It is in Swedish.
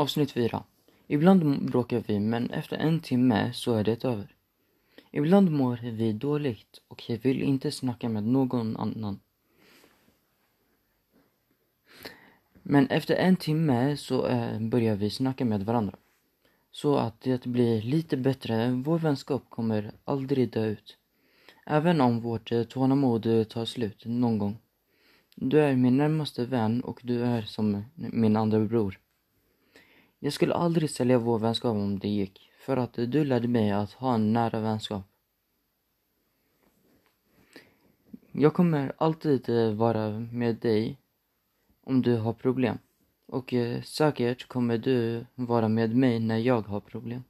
Avsnitt 4. Ibland bråkar vi, men efter en timme så är det över. Ibland mår vi dåligt och jag vill inte snacka med någon annan. Men efter en timme så eh, börjar vi snacka med varandra. Så att det blir lite bättre. Vår vänskap kommer aldrig dö ut. Även om vårt eh, tålamod tar slut någon gång. Du är min närmaste vän och du är som min andra bror. Jag skulle aldrig sälja vår vänskap om det gick, för att du lärde mig att ha en nära vänskap. Jag kommer alltid eh, vara med dig om du har problem. Och eh, säkert kommer du vara med mig när jag har problem.